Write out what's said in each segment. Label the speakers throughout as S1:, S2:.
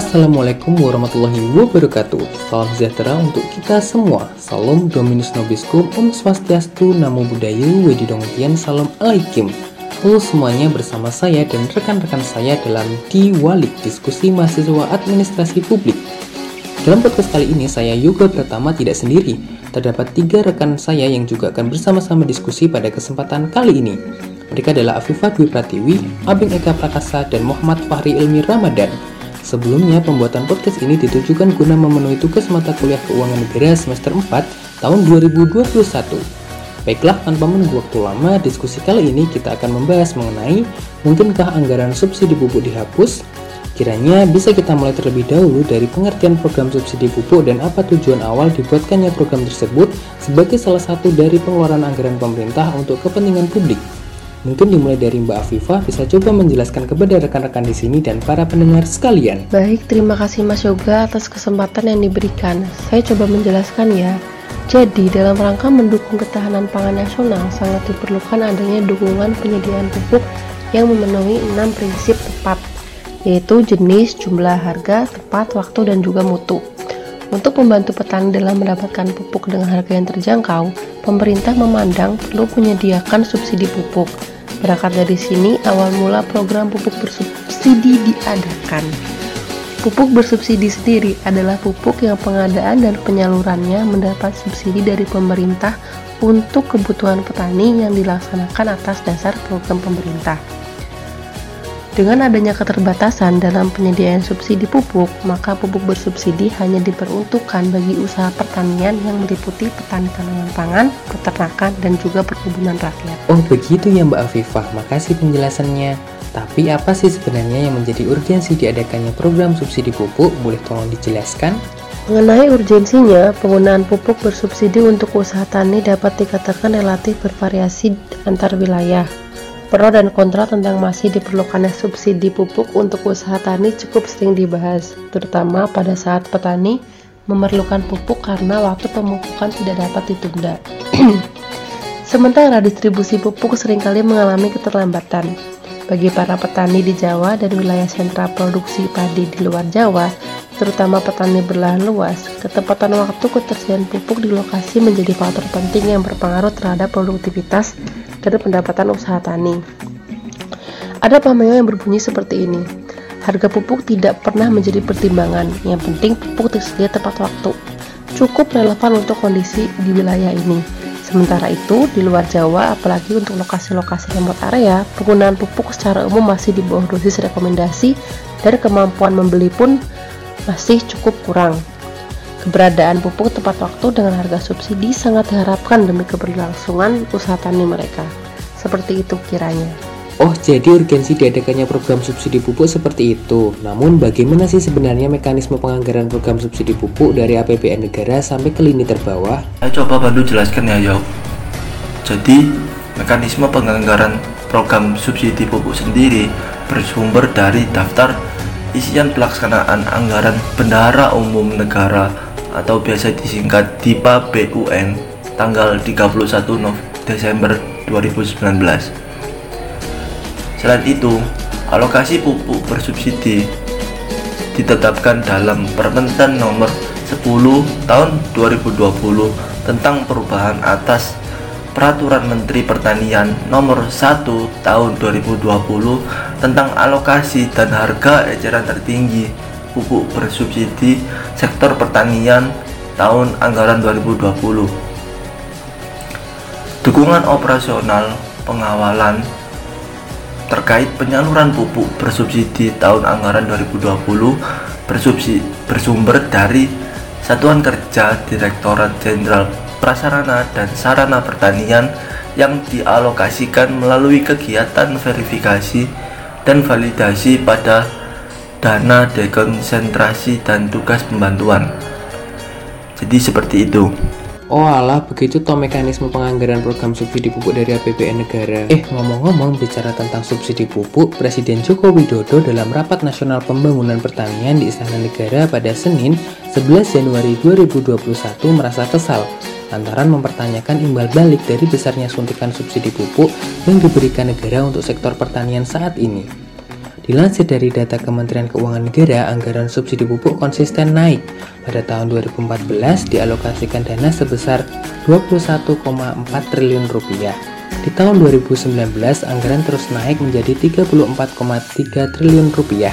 S1: Assalamualaikum warahmatullahi wabarakatuh Salam sejahtera untuk kita semua Salam Dominus Nobiskum Om Swastiastu Namo Buddhaya Wedidongtian Salam Alaikum Halo semuanya bersama saya dan rekan-rekan saya dalam Diwalik Diskusi Mahasiswa Administrasi Publik dalam podcast kali ini saya Yoga Pratama tidak sendiri. Terdapat tiga rekan saya yang juga akan bersama-sama diskusi pada kesempatan kali ini. Mereka adalah Afifah Dwi Pratiwi, Abing Eka Prakasa, dan Muhammad Fahri Ilmi Ramadan. Sebelumnya, pembuatan podcast ini ditujukan guna memenuhi tugas mata kuliah keuangan negara semester 4 tahun 2021. Baiklah, tanpa menunggu waktu lama, diskusi kali ini kita akan membahas mengenai mungkinkah anggaran subsidi pupuk dihapus, Kiranya bisa kita mulai terlebih dahulu dari pengertian program subsidi pupuk dan apa tujuan awal dibuatkannya program tersebut sebagai salah satu dari pengeluaran anggaran pemerintah untuk kepentingan publik. Mungkin dimulai dari Mbak Afifah bisa coba menjelaskan kepada rekan-rekan di sini dan para pendengar sekalian.
S2: Baik, terima kasih Mas Yoga atas kesempatan yang diberikan. Saya coba menjelaskan ya. Jadi, dalam rangka mendukung ketahanan pangan nasional, sangat diperlukan adanya dukungan penyediaan pupuk yang memenuhi enam prinsip tepat yaitu jenis, jumlah, harga, tepat, waktu, dan juga mutu. Untuk membantu petani dalam mendapatkan pupuk dengan harga yang terjangkau, pemerintah memandang perlu menyediakan subsidi pupuk. Berangkat dari sini, awal mula program pupuk bersubsidi diadakan. Pupuk bersubsidi sendiri adalah pupuk yang pengadaan dan penyalurannya mendapat subsidi dari pemerintah untuk kebutuhan petani yang dilaksanakan atas dasar program pemerintah. Dengan adanya keterbatasan dalam penyediaan subsidi pupuk, maka pupuk bersubsidi hanya diperuntukkan bagi usaha pertanian yang meliputi petani tanaman pangan, peternakan, dan juga perkebunan rakyat.
S1: Oh begitu ya Mbak Afifah, makasih penjelasannya. Tapi apa sih sebenarnya yang menjadi urgensi diadakannya program subsidi pupuk? Boleh tolong dijelaskan?
S2: Mengenai urgensinya, penggunaan pupuk bersubsidi untuk usaha tani dapat dikatakan relatif bervariasi antar wilayah. Pro dan kontra tentang masih diperlukannya subsidi pupuk untuk usaha tani cukup sering dibahas, terutama pada saat petani memerlukan pupuk karena waktu pemupukan tidak dapat ditunda. Sementara distribusi pupuk sering kali mengalami keterlambatan. Bagi para petani di Jawa dan wilayah sentra produksi padi di luar Jawa, terutama petani berlahan luas, ketepatan waktu ketersediaan pupuk di lokasi menjadi faktor penting yang berpengaruh terhadap produktivitas dan pendapatan usaha tani. Ada pameo yang berbunyi seperti ini. Harga pupuk tidak pernah menjadi pertimbangan, yang penting pupuk tersedia tepat waktu. Cukup relevan untuk kondisi di wilayah ini. Sementara itu, di luar Jawa, apalagi untuk lokasi-lokasi remote area, penggunaan pupuk secara umum masih di bawah dosis rekomendasi dan kemampuan membeli pun masih cukup kurang. Keberadaan pupuk tepat waktu dengan harga subsidi sangat diharapkan demi keberlangsungan usaha tani mereka. Seperti itu kiranya.
S1: Oh, jadi urgensi diadakannya program subsidi pupuk seperti itu. Namun, bagaimana sih sebenarnya mekanisme penganggaran program subsidi pupuk dari APBN negara sampai ke lini terbawah?
S3: Saya coba bantu jelaskan ya, Yo. Jadi, mekanisme penganggaran program subsidi pupuk sendiri bersumber dari daftar isian pelaksanaan anggaran bendahara umum negara atau biasa disingkat DIPA BUN tanggal 31 Desember 2019. Selain itu, alokasi pupuk bersubsidi ditetapkan dalam Permentan nomor 10 tahun 2020 tentang perubahan atas Peraturan Menteri Pertanian nomor 1 tahun 2020 tentang alokasi dan harga eceran tertinggi pupuk bersubsidi sektor pertanian tahun anggaran 2020. Dukungan operasional pengawalan terkait penyaluran pupuk bersubsidi tahun anggaran 2020 bersubsidi, bersumber dari Satuan Kerja Direktorat Jenderal Prasarana dan Sarana Pertanian yang dialokasikan melalui kegiatan verifikasi dan validasi pada dana dekonsentrasi dan tugas pembantuan. Jadi seperti itu.
S1: Oh alah, begitu toh mekanisme penganggaran program subsidi pupuk dari APBN negara. Eh, ngomong-ngomong bicara tentang subsidi pupuk, Presiden Joko Widodo dalam Rapat Nasional Pembangunan Pertanian di Istana Negara pada Senin 11 Januari 2021 merasa kesal lantaran mempertanyakan imbal balik dari besarnya suntikan subsidi pupuk yang diberikan negara untuk sektor pertanian saat ini. Dilansir dari data Kementerian Keuangan Negara, anggaran subsidi pupuk konsisten naik. Pada tahun 2014 dialokasikan dana sebesar 21,4 triliun rupiah. Di tahun 2019 anggaran terus naik menjadi 34,3 triliun rupiah.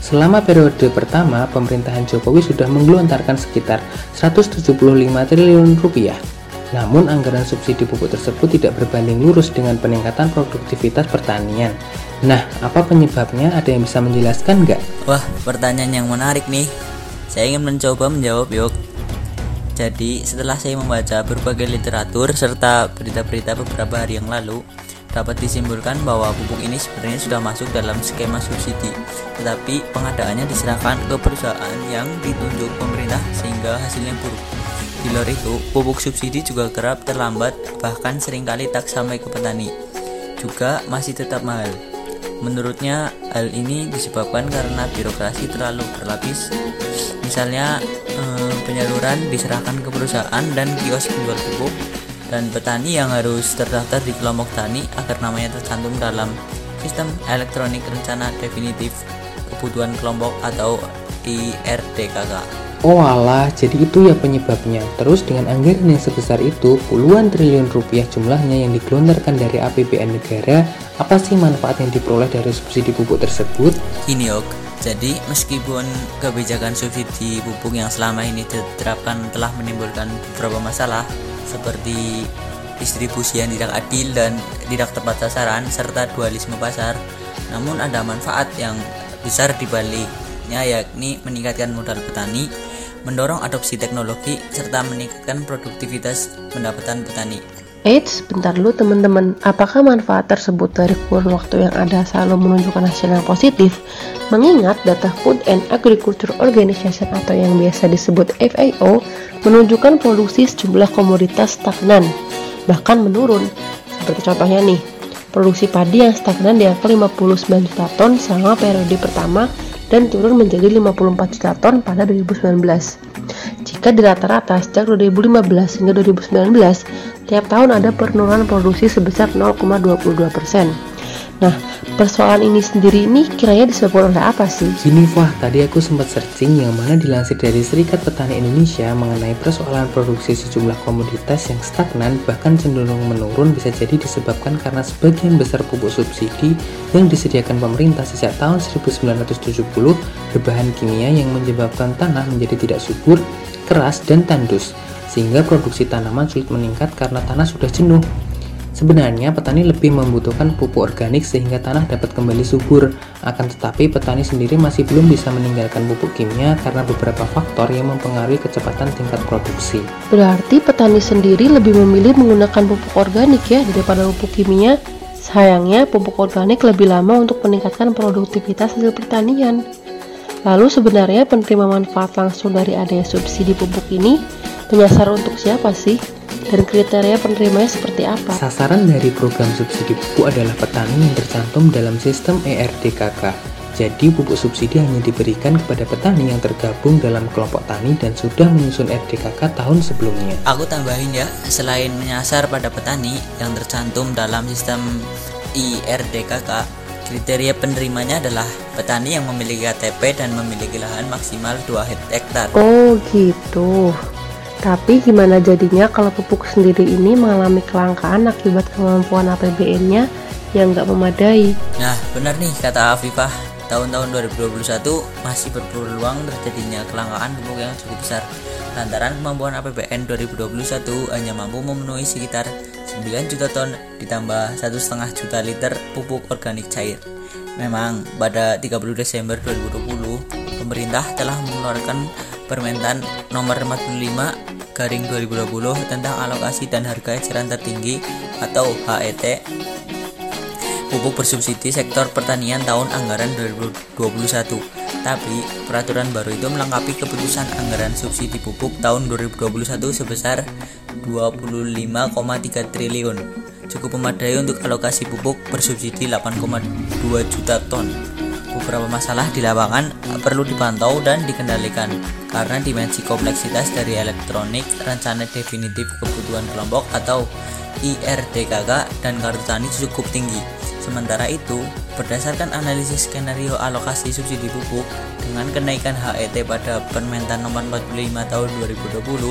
S1: Selama periode pertama, pemerintahan Jokowi sudah menggelontarkan sekitar 175 triliun rupiah. Namun anggaran subsidi pupuk tersebut tidak berbanding lurus dengan peningkatan produktivitas pertanian. Nah, apa penyebabnya? Ada yang bisa menjelaskan nggak?
S4: Wah, pertanyaan yang menarik nih. Saya ingin mencoba menjawab yuk. Jadi, setelah saya membaca berbagai literatur serta berita-berita beberapa hari yang lalu, dapat disimpulkan bahwa pupuk ini sebenarnya sudah masuk dalam skema subsidi, tetapi pengadaannya diserahkan ke perusahaan yang ditunjuk pemerintah sehingga hasilnya buruk. Luar itu, pupuk subsidi juga kerap terlambat, bahkan sering kali tak sampai ke petani. Juga masih tetap mahal. Menurutnya, hal ini disebabkan karena birokrasi terlalu berlapis. Misalnya, eh, penyaluran diserahkan ke perusahaan dan kios penjual pupuk, dan petani yang harus terdaftar di kelompok tani agar namanya tercantum dalam sistem elektronik rencana definitif kebutuhan kelompok atau IRDKK.
S1: Oh jadi itu ya penyebabnya. Terus dengan anggaran yang sebesar itu, puluhan triliun rupiah jumlahnya yang digelontorkan dari APBN negara, apa sih manfaat yang diperoleh dari subsidi pupuk tersebut?
S4: Ini ok, jadi meskipun kebijakan subsidi pupuk yang selama ini diterapkan telah menimbulkan beberapa masalah seperti distribusi yang tidak adil dan tidak tepat sasaran serta dualisme pasar, namun ada manfaat yang besar dibaliknya yakni meningkatkan modal petani mendorong adopsi teknologi, serta meningkatkan produktivitas pendapatan petani.
S2: Eits, bentar dulu teman-teman, apakah manfaat tersebut dari kurun waktu yang ada selalu menunjukkan hasil yang positif? Mengingat data Food and Agriculture Organization atau yang biasa disebut FAO menunjukkan produksi sejumlah komoditas stagnan, bahkan menurun. Seperti contohnya nih, produksi padi yang stagnan di angka 59 juta ton selama periode pertama dan turun menjadi 54 juta ton pada 2019. Jika di rata-rata sejak 2015 hingga 2019, tiap tahun ada penurunan produksi sebesar 0,22 persen. Nah, persoalan ini sendiri ini kiranya disebabkan oleh apa sih?
S1: Gini Fah, tadi aku sempat searching yang mana dilansir dari Serikat Petani Indonesia mengenai persoalan produksi sejumlah komoditas yang stagnan bahkan cenderung menurun bisa jadi disebabkan karena sebagian besar pupuk subsidi yang disediakan pemerintah sejak tahun 1970 berbahan kimia yang menyebabkan tanah menjadi tidak subur, keras, dan tandus sehingga produksi tanaman sulit meningkat karena tanah sudah jenuh Sebenarnya petani lebih membutuhkan pupuk organik sehingga tanah dapat kembali subur. Akan tetapi petani sendiri masih belum bisa meninggalkan pupuk kimia karena beberapa faktor yang mempengaruhi kecepatan tingkat produksi.
S2: Berarti petani sendiri lebih memilih menggunakan pupuk organik ya daripada pupuk kimia. Sayangnya pupuk organik lebih lama untuk meningkatkan produktivitas hasil pertanian. Lalu sebenarnya penerima manfaat langsung dari adanya subsidi pupuk ini menyasar untuk siapa sih? Dan kriteria penerimanya seperti apa?
S1: Sasaran dari program subsidi pupuk adalah petani yang tercantum dalam sistem ERDKK. Jadi pupuk subsidi hanya diberikan kepada petani yang tergabung dalam kelompok tani dan sudah menyusun RDKK tahun sebelumnya.
S4: Aku tambahin ya, selain menyasar pada petani yang tercantum dalam sistem IRDKK, kriteria penerimanya adalah petani yang memiliki KTP dan memiliki lahan maksimal 2 hektar.
S2: Oh gitu. Tapi gimana jadinya kalau pupuk sendiri ini mengalami kelangkaan akibat kemampuan APBN-nya yang nggak memadai?
S4: Nah, benar nih kata Afifah. Tahun-tahun 2021 masih berpeluang terjadinya kelangkaan pupuk yang cukup besar. Lantaran kemampuan APBN 2021 hanya mampu memenuhi sekitar 9 juta ton ditambah 1,5 juta liter pupuk organik cair. Memang pada 30 Desember 2020, pemerintah telah mengeluarkan Permentan nomor 45 garing 2020 tentang alokasi dan harga eceran tertinggi atau HET pupuk bersubsidi sektor pertanian tahun anggaran 2021. Tapi, peraturan baru itu melengkapi keputusan anggaran subsidi pupuk tahun 2021 sebesar 25,3 triliun. Cukup memadai untuk alokasi pupuk bersubsidi 8,2 juta ton beberapa masalah di lapangan perlu dipantau dan dikendalikan. Karena dimensi kompleksitas dari elektronik rencana definitif kebutuhan kelompok atau IRDKK dan kartu tani cukup tinggi Sementara itu, berdasarkan analisis skenario alokasi subsidi pupuk dengan kenaikan HET pada Permentan nomor 45 tahun 2020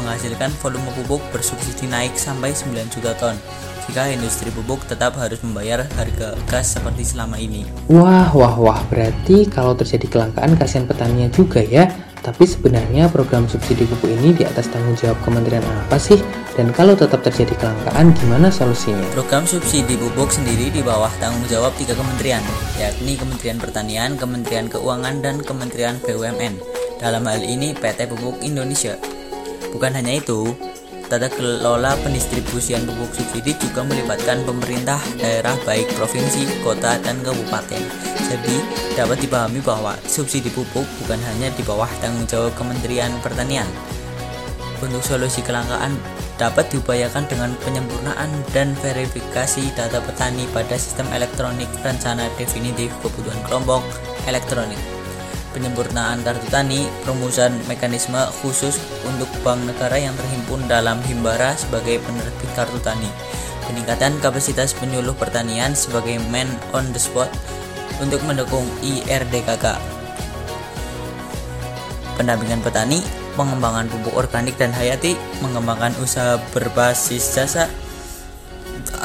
S4: menghasilkan volume pupuk bersubsidi naik sampai 9 juta ton jika industri pupuk tetap harus membayar harga gas seperti selama ini.
S1: Wah, wah, wah, berarti kalau terjadi kelangkaan kasihan petaninya juga ya. Tapi sebenarnya program subsidi pupuk ini di atas tanggung jawab kementerian apa sih? Dan kalau tetap terjadi kelangkaan, gimana solusinya?
S4: Program subsidi pupuk sendiri di bawah tanggung jawab tiga kementerian, yakni Kementerian Pertanian, Kementerian Keuangan, dan Kementerian BUMN. Dalam hal ini PT Pupuk Indonesia. Bukan hanya itu, Tata kelola pendistribusian pupuk subsidi juga melibatkan pemerintah daerah baik provinsi, kota, dan kabupaten. Jadi, dapat dipahami bahwa subsidi pupuk bukan hanya di bawah tanggung jawab Kementerian Pertanian. Untuk solusi kelangkaan dapat diupayakan dengan penyempurnaan dan verifikasi data petani pada sistem elektronik rencana definitif kebutuhan kelompok elektronik. Penyempurnaan kartu tani, perumusan mekanisme khusus untuk bank negara yang terhimpun dalam Himbara sebagai penerbit kartu tani, peningkatan kapasitas penyuluh pertanian sebagai man on the spot untuk mendukung IRDKK, pendampingan petani, pengembangan pupuk organik dan hayati, mengembangkan usaha berbasis jasa,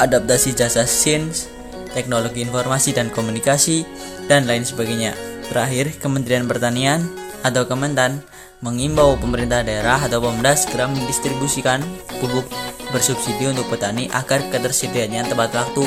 S4: adaptasi jasa sains, teknologi informasi dan komunikasi, dan lain sebagainya. Terakhir, Kementerian Pertanian atau Kementan mengimbau pemerintah daerah atau Pemda segera mendistribusikan pupuk bersubsidi untuk petani agar ketersediaannya tepat waktu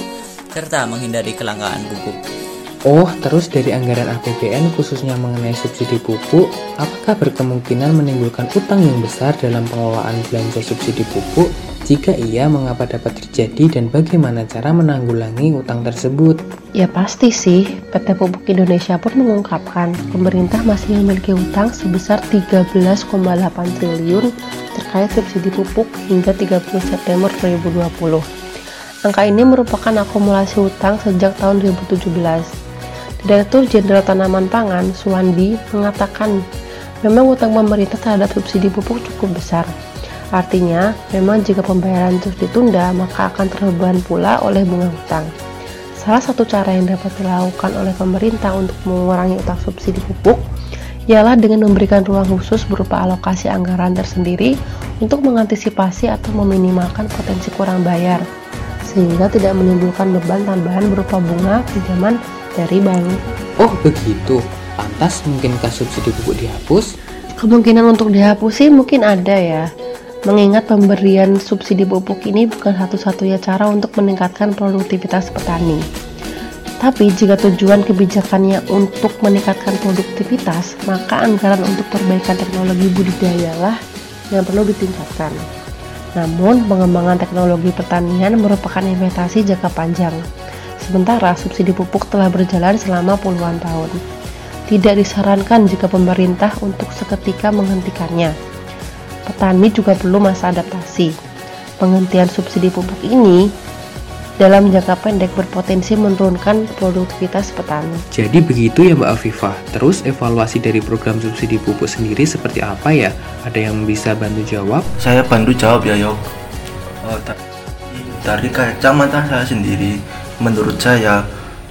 S4: serta menghindari kelangkaan pupuk.
S1: Oh, terus dari anggaran APBN khususnya mengenai subsidi pupuk, apakah berkemungkinan menimbulkan utang yang besar dalam pengelolaan belanja subsidi pupuk jika iya, mengapa dapat terjadi dan bagaimana cara menanggulangi utang tersebut?
S2: Ya pasti sih, PT Pupuk Indonesia pun mengungkapkan pemerintah masih memiliki utang sebesar 13,8 triliun terkait subsidi pupuk hingga 30 September 2020. Angka ini merupakan akumulasi utang sejak tahun 2017. Direktur Jenderal Tanaman Pangan, Suwandi, mengatakan memang utang pemerintah terhadap subsidi pupuk cukup besar, Artinya, memang jika pembayaran terus ditunda, maka akan terbeban pula oleh bunga hutang. Salah satu cara yang dapat dilakukan oleh pemerintah untuk mengurangi utang subsidi pupuk ialah dengan memberikan ruang khusus berupa alokasi anggaran tersendiri untuk mengantisipasi atau meminimalkan potensi kurang bayar, sehingga tidak menimbulkan beban tambahan berupa bunga pinjaman dari bank.
S1: Oh begitu, pantas mungkinkah subsidi pupuk dihapus?
S2: Kemungkinan untuk dihapus sih mungkin ada ya, Mengingat pemberian subsidi pupuk ini bukan satu-satunya cara untuk meningkatkan produktivitas petani. Tapi jika tujuan kebijakannya untuk meningkatkan produktivitas, maka anggaran untuk perbaikan teknologi budidaya lah yang perlu ditingkatkan. Namun, pengembangan teknologi pertanian merupakan investasi jangka panjang. Sementara subsidi pupuk telah berjalan selama puluhan tahun. Tidak disarankan jika pemerintah untuk seketika menghentikannya petani juga perlu masa adaptasi. Penghentian subsidi pupuk ini dalam jangka pendek berpotensi menurunkan produktivitas petani.
S1: Jadi begitu ya Mbak Afifah. Terus evaluasi dari program subsidi pupuk sendiri seperti apa ya? Ada yang bisa bantu jawab?
S3: Saya bantu jawab ya Yok. Oh, dari kacamata saya sendiri, menurut saya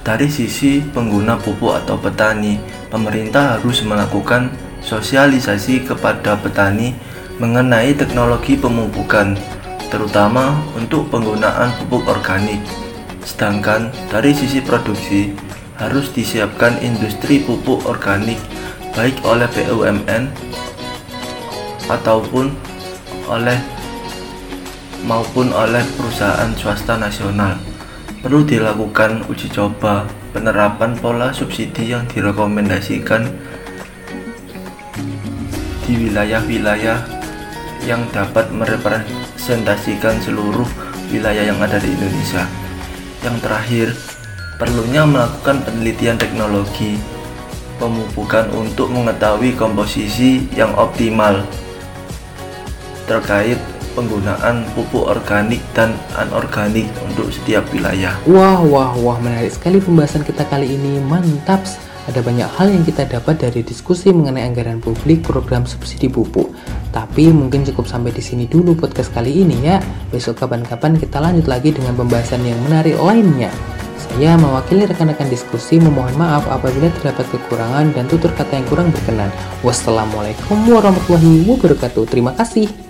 S3: dari sisi pengguna pupuk atau petani, pemerintah harus melakukan sosialisasi kepada petani mengenai teknologi pemupukan, terutama untuk penggunaan pupuk organik. Sedangkan dari sisi produksi, harus disiapkan industri pupuk organik baik oleh BUMN ataupun oleh maupun oleh perusahaan swasta nasional. Perlu dilakukan uji coba penerapan pola subsidi yang direkomendasikan di wilayah-wilayah yang dapat merepresentasikan seluruh wilayah yang ada di Indonesia. Yang terakhir, perlunya melakukan penelitian teknologi pemupukan untuk mengetahui komposisi yang optimal terkait penggunaan pupuk organik dan anorganik untuk setiap wilayah.
S1: Wah, wah, wah, menarik sekali pembahasan kita kali ini. Mantap. Ada banyak hal yang kita dapat dari diskusi mengenai anggaran publik program subsidi pupuk. Tapi mungkin cukup sampai di sini dulu podcast kali ini ya. Besok kapan-kapan kita lanjut lagi dengan pembahasan yang menarik lainnya. Saya mewakili rekan-rekan diskusi memohon maaf apabila terdapat kekurangan dan tutur kata yang kurang berkenan. Wassalamualaikum warahmatullahi wabarakatuh. Terima kasih.